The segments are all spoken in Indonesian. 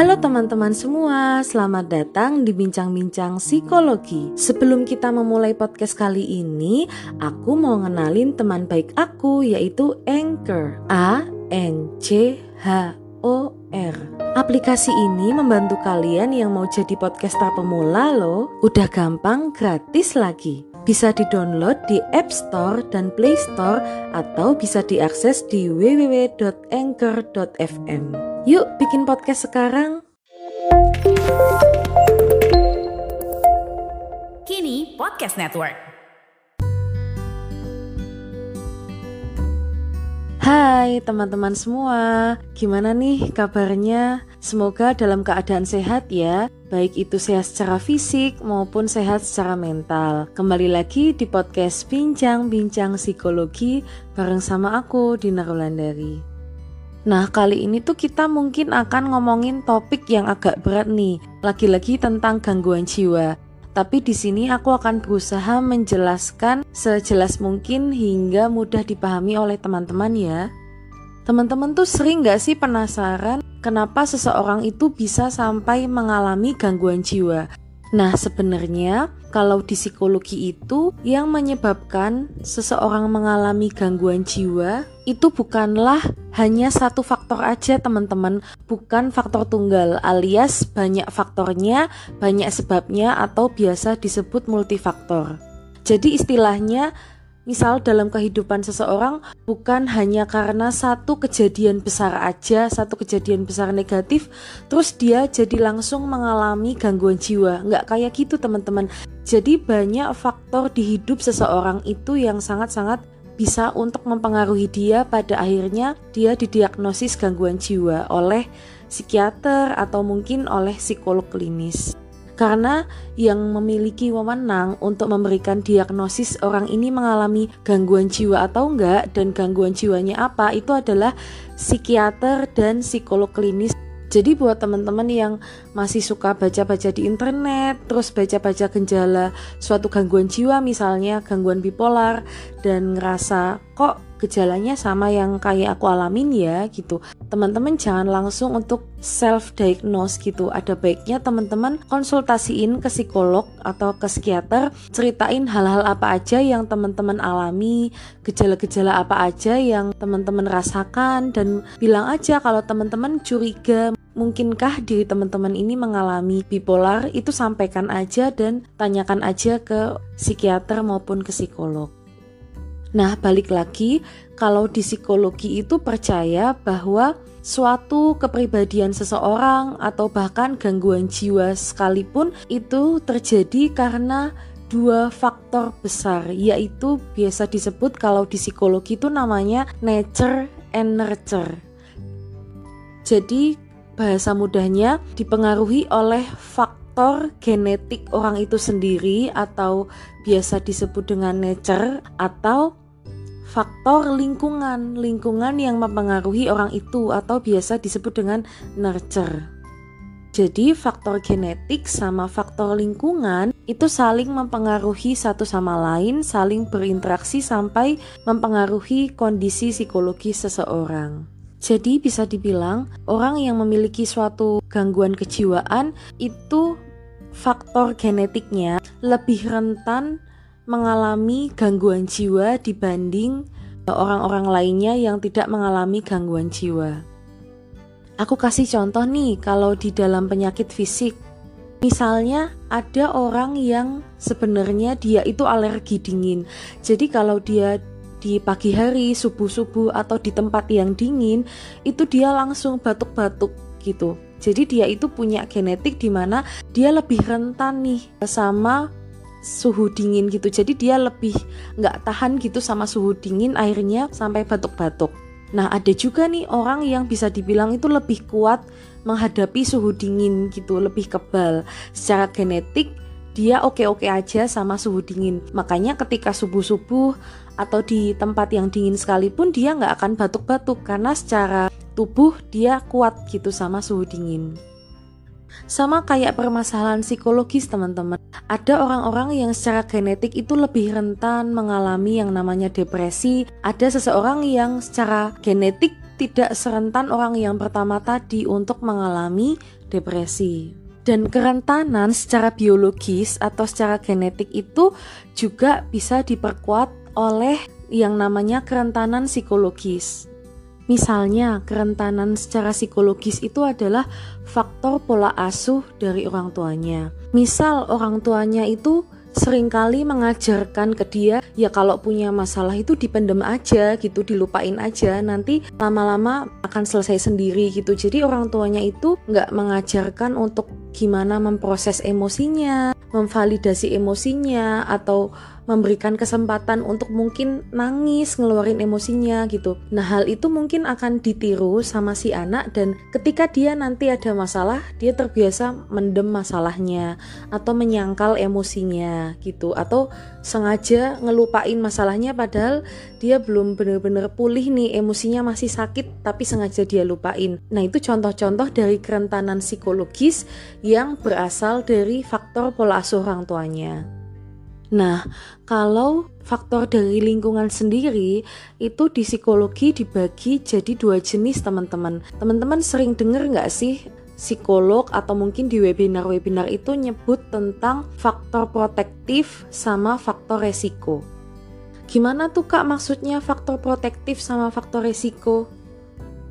Halo teman-teman semua, selamat datang di Bincang-Bincang Psikologi. Sebelum kita memulai podcast kali ini, aku mau ngenalin teman baik aku yaitu Anchor. A N C H O R. Aplikasi ini membantu kalian yang mau jadi podcaster pemula loh. Udah gampang, gratis lagi. Bisa di-download di App Store dan Play Store atau bisa diakses di www.anchor.fm. Yuk bikin podcast sekarang. Kini Podcast Network. Hai teman-teman semua, gimana nih kabarnya? Semoga dalam keadaan sehat ya, baik itu sehat secara fisik maupun sehat secara mental. Kembali lagi di podcast Bincang-Bincang Psikologi bareng sama aku, Dina Rulandari. Nah, kali ini tuh kita mungkin akan ngomongin topik yang agak berat nih, lagi-lagi tentang gangguan jiwa. Tapi di sini aku akan berusaha menjelaskan sejelas mungkin hingga mudah dipahami oleh teman-teman ya. Teman-teman tuh sering gak sih penasaran kenapa seseorang itu bisa sampai mengalami gangguan jiwa? Nah, sebenarnya kalau di psikologi itu yang menyebabkan seseorang mengalami gangguan jiwa itu bukanlah hanya satu faktor aja, teman-teman, bukan faktor tunggal, alias banyak faktornya, banyak sebabnya atau biasa disebut multifaktor. Jadi istilahnya Misal dalam kehidupan seseorang bukan hanya karena satu kejadian besar aja, satu kejadian besar negatif, terus dia jadi langsung mengalami gangguan jiwa. Nggak kayak gitu teman-teman. Jadi banyak faktor di hidup seseorang itu yang sangat-sangat bisa untuk mempengaruhi dia pada akhirnya dia didiagnosis gangguan jiwa oleh psikiater atau mungkin oleh psikolog klinis karena yang memiliki wewenang untuk memberikan diagnosis orang ini mengalami gangguan jiwa atau enggak dan gangguan jiwanya apa itu adalah psikiater dan psikolog klinis. Jadi buat teman-teman yang masih suka baca-baca di internet, terus baca-baca gejala suatu gangguan jiwa misalnya gangguan bipolar dan ngerasa kok gejalanya sama yang kayak aku alamin ya gitu. Teman-teman jangan langsung untuk self diagnose gitu. Ada baiknya teman-teman konsultasiin ke psikolog atau ke psikiater, ceritain hal-hal apa aja yang teman-teman alami, gejala-gejala apa aja yang teman-teman rasakan dan bilang aja kalau teman-teman curiga mungkinkah diri teman-teman ini mengalami bipolar itu sampaikan aja dan tanyakan aja ke psikiater maupun ke psikolog. Nah, balik lagi, kalau di psikologi itu percaya bahwa suatu kepribadian seseorang atau bahkan gangguan jiwa sekalipun itu terjadi karena dua faktor besar, yaitu biasa disebut kalau di psikologi itu namanya nature and nurture. Jadi, bahasa mudahnya dipengaruhi oleh faktor genetik orang itu sendiri atau biasa disebut dengan nature atau faktor lingkungan, lingkungan yang mempengaruhi orang itu atau biasa disebut dengan nurture. Jadi faktor genetik sama faktor lingkungan itu saling mempengaruhi satu sama lain, saling berinteraksi sampai mempengaruhi kondisi psikologi seseorang. Jadi bisa dibilang orang yang memiliki suatu gangguan kejiwaan itu faktor genetiknya lebih rentan mengalami gangguan jiwa dibanding orang-orang lainnya yang tidak mengalami gangguan jiwa. Aku kasih contoh nih, kalau di dalam penyakit fisik, misalnya ada orang yang sebenarnya dia itu alergi dingin. Jadi kalau dia di pagi hari, subuh-subuh atau di tempat yang dingin, itu dia langsung batuk-batuk gitu. Jadi dia itu punya genetik di mana dia lebih rentan nih sama suhu dingin gitu. Jadi dia lebih nggak tahan gitu sama suhu dingin akhirnya sampai batuk-batuk. Nah ada juga nih orang yang bisa dibilang itu lebih kuat menghadapi suhu dingin gitu lebih kebal. Secara genetik dia oke-oke aja sama suhu dingin makanya ketika subuh-subuh atau di tempat yang dingin sekalipun dia nggak akan batuk-batuk karena secara tubuh dia kuat gitu sama suhu dingin sama kayak permasalahan psikologis teman-teman. Ada orang-orang yang secara genetik itu lebih rentan mengalami yang namanya depresi. Ada seseorang yang secara genetik tidak serentan orang yang pertama tadi untuk mengalami depresi. Dan kerentanan secara biologis atau secara genetik itu juga bisa diperkuat oleh yang namanya kerentanan psikologis. Misalnya, kerentanan secara psikologis itu adalah faktor pola asuh dari orang tuanya. Misal, orang tuanya itu sering kali mengajarkan ke dia ya kalau punya masalah itu dipendem aja gitu dilupain aja nanti lama-lama akan selesai sendiri gitu. Jadi orang tuanya itu nggak mengajarkan untuk gimana memproses emosinya memvalidasi emosinya atau memberikan kesempatan untuk mungkin nangis ngeluarin emosinya gitu. Nah, hal itu mungkin akan ditiru sama si anak dan ketika dia nanti ada masalah, dia terbiasa mendem masalahnya atau menyangkal emosinya gitu atau sengaja ngelupain masalahnya padahal dia belum benar-benar pulih nih, emosinya masih sakit tapi sengaja dia lupain. Nah, itu contoh-contoh dari kerentanan psikologis yang berasal dari faktor pola asuh orang tuanya. Nah, kalau faktor dari lingkungan sendiri itu di psikologi dibagi jadi dua jenis teman-teman. Teman-teman sering dengar nggak sih psikolog atau mungkin di webinar-webinar itu nyebut tentang faktor protektif sama faktor resiko. Gimana tuh kak maksudnya faktor protektif sama faktor resiko?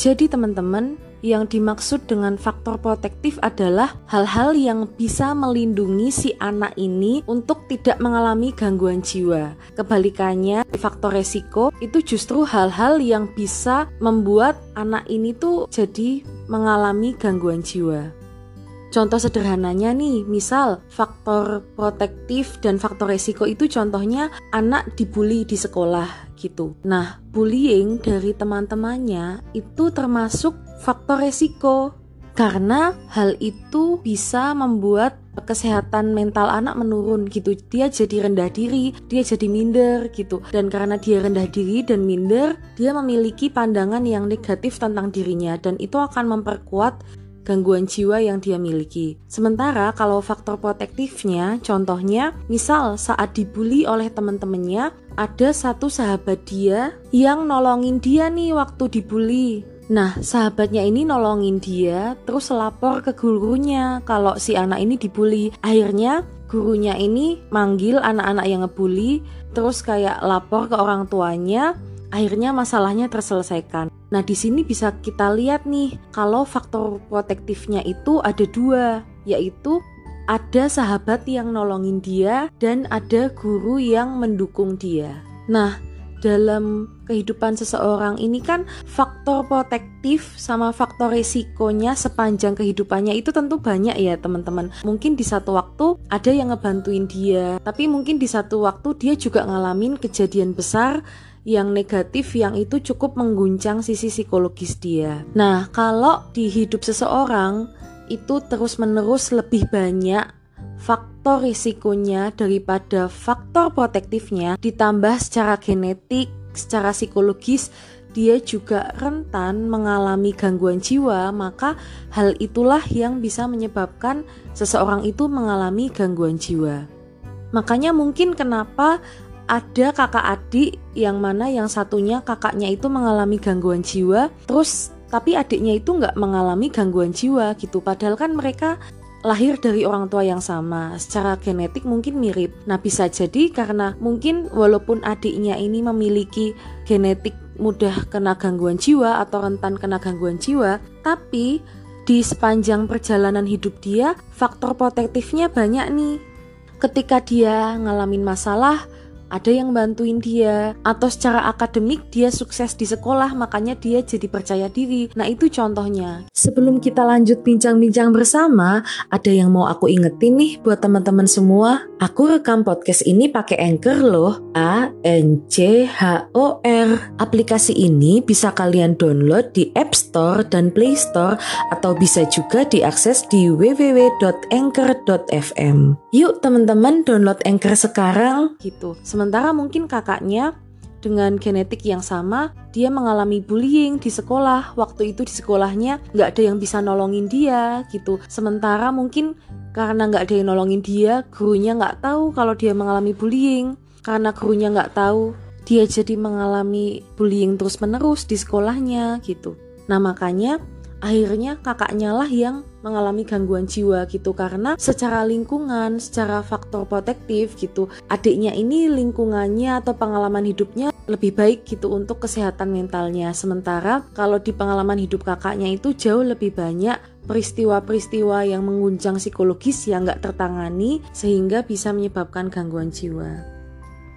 Jadi teman-teman, yang dimaksud dengan faktor protektif adalah hal-hal yang bisa melindungi si anak ini untuk tidak mengalami gangguan jiwa. Kebalikannya, faktor resiko itu justru hal-hal yang bisa membuat anak ini tuh jadi mengalami gangguan jiwa. Contoh sederhananya nih, misal faktor protektif dan faktor resiko itu contohnya anak dibully di sekolah gitu. Nah, bullying dari teman-temannya itu termasuk faktor resiko karena hal itu bisa membuat kesehatan mental anak menurun gitu. Dia jadi rendah diri, dia jadi minder gitu. Dan karena dia rendah diri dan minder, dia memiliki pandangan yang negatif tentang dirinya dan itu akan memperkuat gangguan jiwa yang dia miliki. Sementara kalau faktor protektifnya, contohnya misal saat dibully oleh teman-temannya, ada satu sahabat dia yang nolongin dia nih waktu dibully. Nah, sahabatnya ini nolongin dia, terus lapor ke gurunya kalau si anak ini dibully. Akhirnya gurunya ini manggil anak-anak yang ngebully, terus kayak lapor ke orang tuanya, akhirnya masalahnya terselesaikan. Nah, di sini bisa kita lihat nih, kalau faktor protektifnya itu ada dua, yaitu ada sahabat yang nolongin dia dan ada guru yang mendukung dia. Nah, dalam kehidupan seseorang ini kan faktor protektif sama faktor resikonya sepanjang kehidupannya itu tentu banyak ya teman-teman mungkin di satu waktu ada yang ngebantuin dia tapi mungkin di satu waktu dia juga ngalamin kejadian besar yang negatif yang itu cukup mengguncang sisi psikologis dia. Nah, kalau di hidup seseorang itu terus-menerus lebih banyak faktor risikonya daripada faktor protektifnya ditambah secara genetik, secara psikologis dia juga rentan mengalami gangguan jiwa, maka hal itulah yang bisa menyebabkan seseorang itu mengalami gangguan jiwa. Makanya mungkin kenapa ada kakak adik yang mana yang satunya kakaknya itu mengalami gangguan jiwa terus tapi adiknya itu nggak mengalami gangguan jiwa gitu padahal kan mereka lahir dari orang tua yang sama. Secara genetik mungkin mirip. Nah bisa jadi karena mungkin walaupun adiknya ini memiliki genetik mudah kena gangguan jiwa atau rentan kena gangguan jiwa tapi di sepanjang perjalanan hidup dia faktor protektifnya banyak nih. Ketika dia ngalamin masalah ada yang bantuin dia atau secara akademik dia sukses di sekolah makanya dia jadi percaya diri. Nah, itu contohnya. Sebelum kita lanjut bincang-bincang bersama, ada yang mau aku ingetin nih buat teman-teman semua. Aku rekam podcast ini pakai Anchor loh. A N C H O R. Aplikasi ini bisa kalian download di App Store dan Play Store atau bisa juga diakses di www.anchor.fm. Yuk teman-teman download Anchor sekarang gitu. Sementara mungkin kakaknya dengan genetik yang sama, dia mengalami bullying di sekolah. Waktu itu di sekolahnya nggak ada yang bisa nolongin dia gitu. Sementara mungkin karena nggak ada yang nolongin dia, gurunya nggak tahu kalau dia mengalami bullying. Karena gurunya nggak tahu, dia jadi mengalami bullying terus-menerus di sekolahnya gitu. Nah makanya akhirnya kakaknya lah yang mengalami gangguan jiwa gitu karena secara lingkungan, secara faktor protektif gitu, adiknya ini lingkungannya atau pengalaman hidupnya lebih baik gitu untuk kesehatan mentalnya. Sementara kalau di pengalaman hidup kakaknya itu jauh lebih banyak peristiwa-peristiwa yang mengguncang psikologis yang nggak tertangani sehingga bisa menyebabkan gangguan jiwa.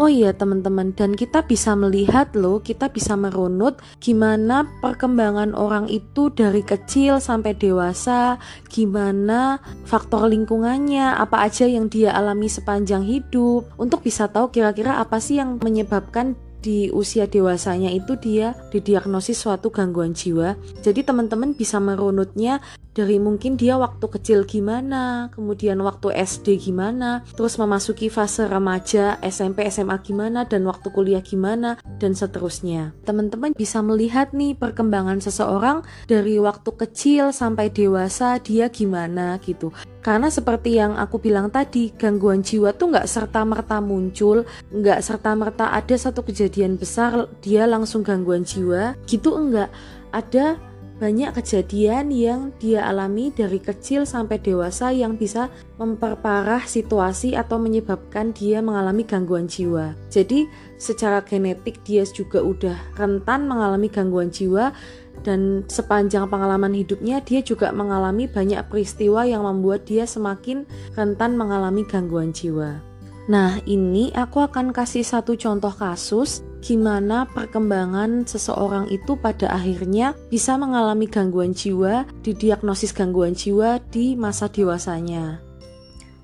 Oh iya teman-teman, dan kita bisa melihat loh, kita bisa merunut gimana perkembangan orang itu dari kecil sampai dewasa, gimana faktor lingkungannya, apa aja yang dia alami sepanjang hidup, untuk bisa tahu kira-kira apa sih yang menyebabkan di usia dewasanya itu dia didiagnosis suatu gangguan jiwa. Jadi teman-teman bisa merunutnya dari mungkin dia waktu kecil gimana, kemudian waktu SD gimana, terus memasuki fase remaja, SMP, SMA gimana, dan waktu kuliah gimana, dan seterusnya. Teman-teman bisa melihat nih perkembangan seseorang dari waktu kecil sampai dewasa dia gimana gitu. Karena seperti yang aku bilang tadi, gangguan jiwa tuh nggak serta-merta muncul, nggak serta-merta ada satu kejadian besar dia langsung gangguan jiwa, gitu enggak. Ada banyak kejadian yang dia alami dari kecil sampai dewasa yang bisa memperparah situasi atau menyebabkan dia mengalami gangguan jiwa. Jadi, secara genetik dia juga udah rentan mengalami gangguan jiwa dan sepanjang pengalaman hidupnya dia juga mengalami banyak peristiwa yang membuat dia semakin rentan mengalami gangguan jiwa. Nah, ini aku akan kasih satu contoh kasus gimana perkembangan seseorang itu pada akhirnya bisa mengalami gangguan jiwa, didiagnosis gangguan jiwa di masa dewasanya.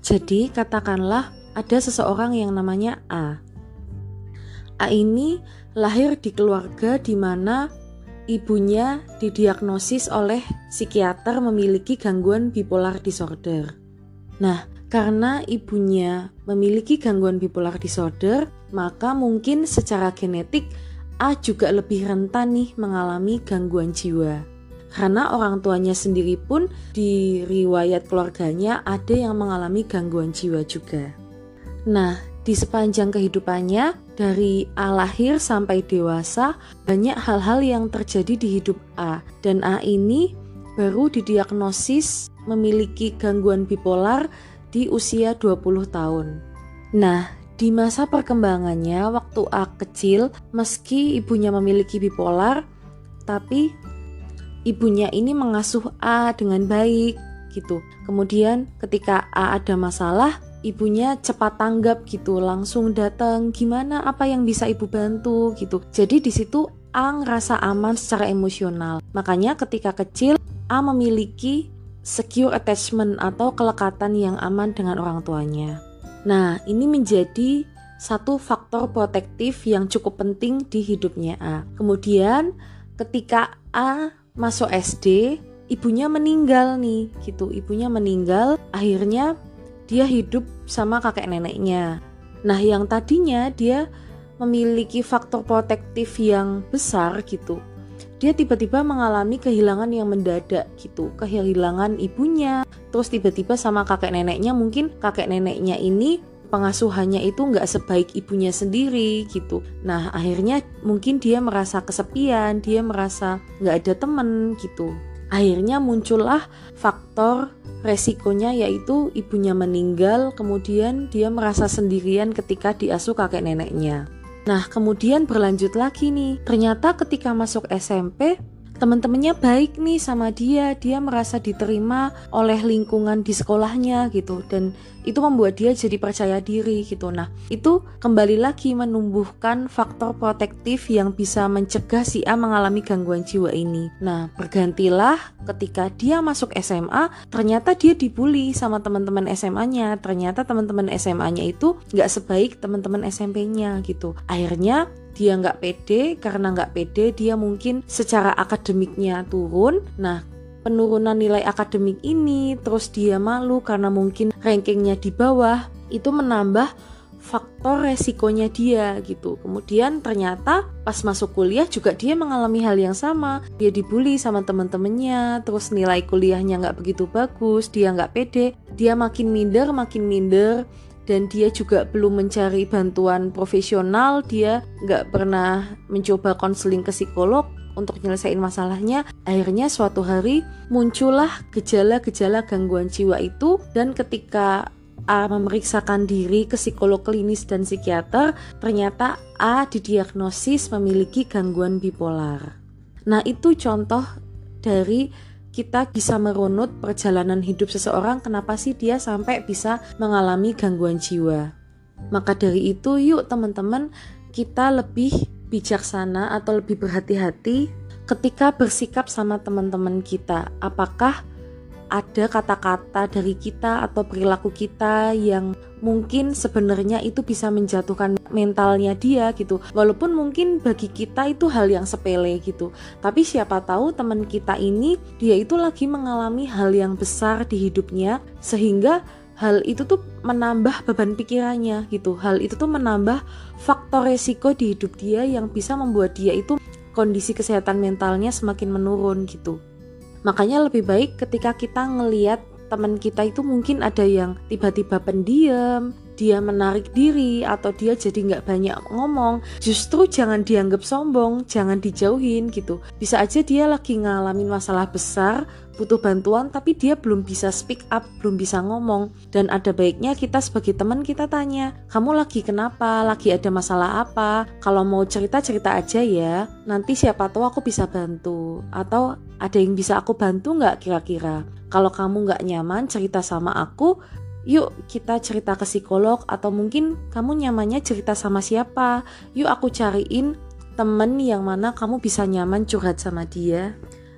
Jadi, katakanlah ada seseorang yang namanya A. A ini lahir di keluarga di mana ibunya didiagnosis oleh psikiater memiliki gangguan bipolar disorder. Nah, karena ibunya memiliki gangguan bipolar disorder, maka mungkin secara genetik A juga lebih rentan nih mengalami gangguan jiwa. Karena orang tuanya sendiri pun di riwayat keluarganya ada yang mengalami gangguan jiwa juga. Nah, di sepanjang kehidupannya dari A lahir sampai dewasa banyak hal-hal yang terjadi di hidup A dan A ini baru didiagnosis memiliki gangguan bipolar di usia 20 tahun. Nah, di masa perkembangannya waktu A kecil, meski ibunya memiliki bipolar, tapi ibunya ini mengasuh A dengan baik gitu. Kemudian ketika A ada masalah, ibunya cepat tanggap gitu, langsung datang, gimana apa yang bisa ibu bantu gitu. Jadi di situ A ngerasa aman secara emosional. Makanya ketika kecil A memiliki secure attachment atau kelekatan yang aman dengan orang tuanya. Nah, ini menjadi satu faktor protektif yang cukup penting di hidupnya A. Kemudian, ketika A masuk SD, ibunya meninggal nih, gitu. Ibunya meninggal, akhirnya dia hidup sama kakek neneknya. Nah, yang tadinya dia memiliki faktor protektif yang besar gitu dia tiba-tiba mengalami kehilangan yang mendadak gitu kehilangan ibunya. Terus tiba-tiba sama kakek neneknya mungkin kakek neneknya ini pengasuhannya itu nggak sebaik ibunya sendiri gitu. Nah akhirnya mungkin dia merasa kesepian dia merasa nggak ada temen gitu. Akhirnya muncullah faktor resikonya yaitu ibunya meninggal kemudian dia merasa sendirian ketika diasuh kakek neneknya Nah, kemudian berlanjut lagi nih. Ternyata ketika masuk SMP, teman-temannya baik nih sama dia. Dia merasa diterima oleh lingkungan di sekolahnya gitu dan itu membuat dia jadi percaya diri gitu. Nah, itu kembali lagi menumbuhkan faktor protektif yang bisa mencegah si A mengalami gangguan jiwa ini. Nah, bergantilah ketika dia masuk SMA, ternyata dia dibully sama teman-teman SMA-nya. Ternyata teman-teman SMA-nya itu nggak sebaik teman-teman SMP-nya gitu. Akhirnya dia nggak pede karena nggak pede dia mungkin secara akademiknya turun nah penurunan nilai akademik ini, terus dia malu karena mungkin rankingnya di bawah, itu menambah faktor resikonya dia gitu. Kemudian ternyata pas masuk kuliah juga dia mengalami hal yang sama. Dia dibully sama teman-temannya, terus nilai kuliahnya nggak begitu bagus, dia nggak pede, dia makin minder, makin minder, dan dia juga belum mencari bantuan profesional, dia nggak pernah mencoba konseling ke psikolog, untuk nyelesain masalahnya akhirnya suatu hari muncullah gejala-gejala gangguan jiwa itu dan ketika A memeriksakan diri ke psikolog klinis dan psikiater, ternyata A didiagnosis memiliki gangguan bipolar. Nah, itu contoh dari kita bisa merunut perjalanan hidup seseorang kenapa sih dia sampai bisa mengalami gangguan jiwa. Maka dari itu yuk teman-teman kita lebih bijaksana atau lebih berhati-hati ketika bersikap sama teman-teman kita. Apakah ada kata-kata dari kita atau perilaku kita yang mungkin sebenarnya itu bisa menjatuhkan mentalnya dia gitu. Walaupun mungkin bagi kita itu hal yang sepele gitu. Tapi siapa tahu teman kita ini dia itu lagi mengalami hal yang besar di hidupnya sehingga hal itu tuh menambah beban pikirannya gitu. Hal itu tuh menambah faktor resiko di hidup dia yang bisa membuat dia itu kondisi kesehatan mentalnya semakin menurun gitu makanya lebih baik ketika kita ngeliat teman kita itu mungkin ada yang tiba-tiba pendiam dia menarik diri atau dia jadi nggak banyak ngomong justru jangan dianggap sombong jangan dijauhin gitu. Bisa aja dia lagi ngalamin masalah besar butuh bantuan tapi dia belum bisa speak up belum bisa ngomong. Dan ada baiknya kita sebagai teman kita tanya kamu lagi kenapa? Lagi ada masalah apa? Kalau mau cerita cerita aja ya nanti siapa tahu aku bisa bantu. Atau ada yang bisa aku bantu nggak kira-kira? Kalau kamu nggak nyaman cerita sama aku yuk kita cerita ke psikolog atau mungkin kamu nyamannya cerita sama siapa. Yuk aku cariin temen yang mana kamu bisa nyaman curhat sama dia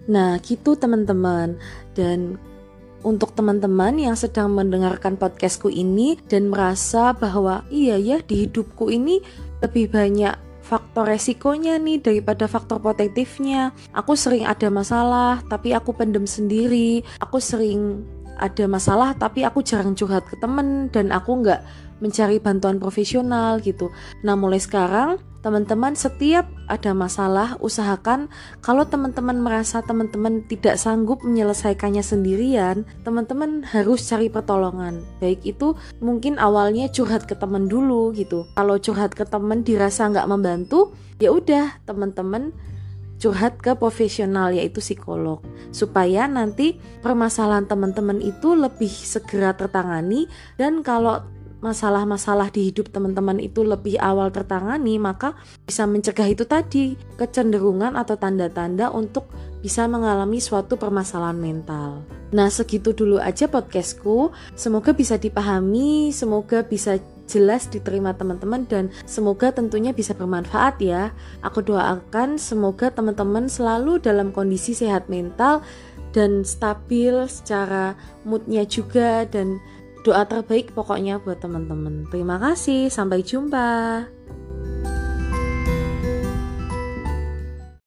nah gitu teman-teman dan untuk teman-teman yang sedang mendengarkan podcastku ini dan merasa bahwa iya ya di hidupku ini lebih banyak faktor resikonya nih daripada faktor protektifnya. Aku sering ada masalah, tapi aku pendem sendiri. Aku sering ada masalah tapi aku jarang curhat ke temen dan aku nggak mencari bantuan profesional gitu. Nah mulai sekarang teman-teman setiap ada masalah usahakan kalau teman-teman merasa teman-teman tidak sanggup menyelesaikannya sendirian, teman-teman harus cari pertolongan. Baik itu mungkin awalnya curhat ke teman dulu gitu. Kalau curhat ke teman dirasa nggak membantu, ya udah teman-teman curhat ke profesional yaitu psikolog supaya nanti permasalahan teman-teman itu lebih segera tertangani dan kalau masalah-masalah di hidup teman-teman itu lebih awal tertangani maka bisa mencegah itu tadi kecenderungan atau tanda-tanda untuk bisa mengalami suatu permasalahan mental. Nah, segitu dulu aja podcastku. Semoga bisa dipahami, semoga bisa jelas diterima teman-teman dan semoga tentunya bisa bermanfaat ya. Aku doakan semoga teman-teman selalu dalam kondisi sehat mental dan stabil secara moodnya juga dan doa terbaik pokoknya buat teman-teman. Terima kasih, sampai jumpa.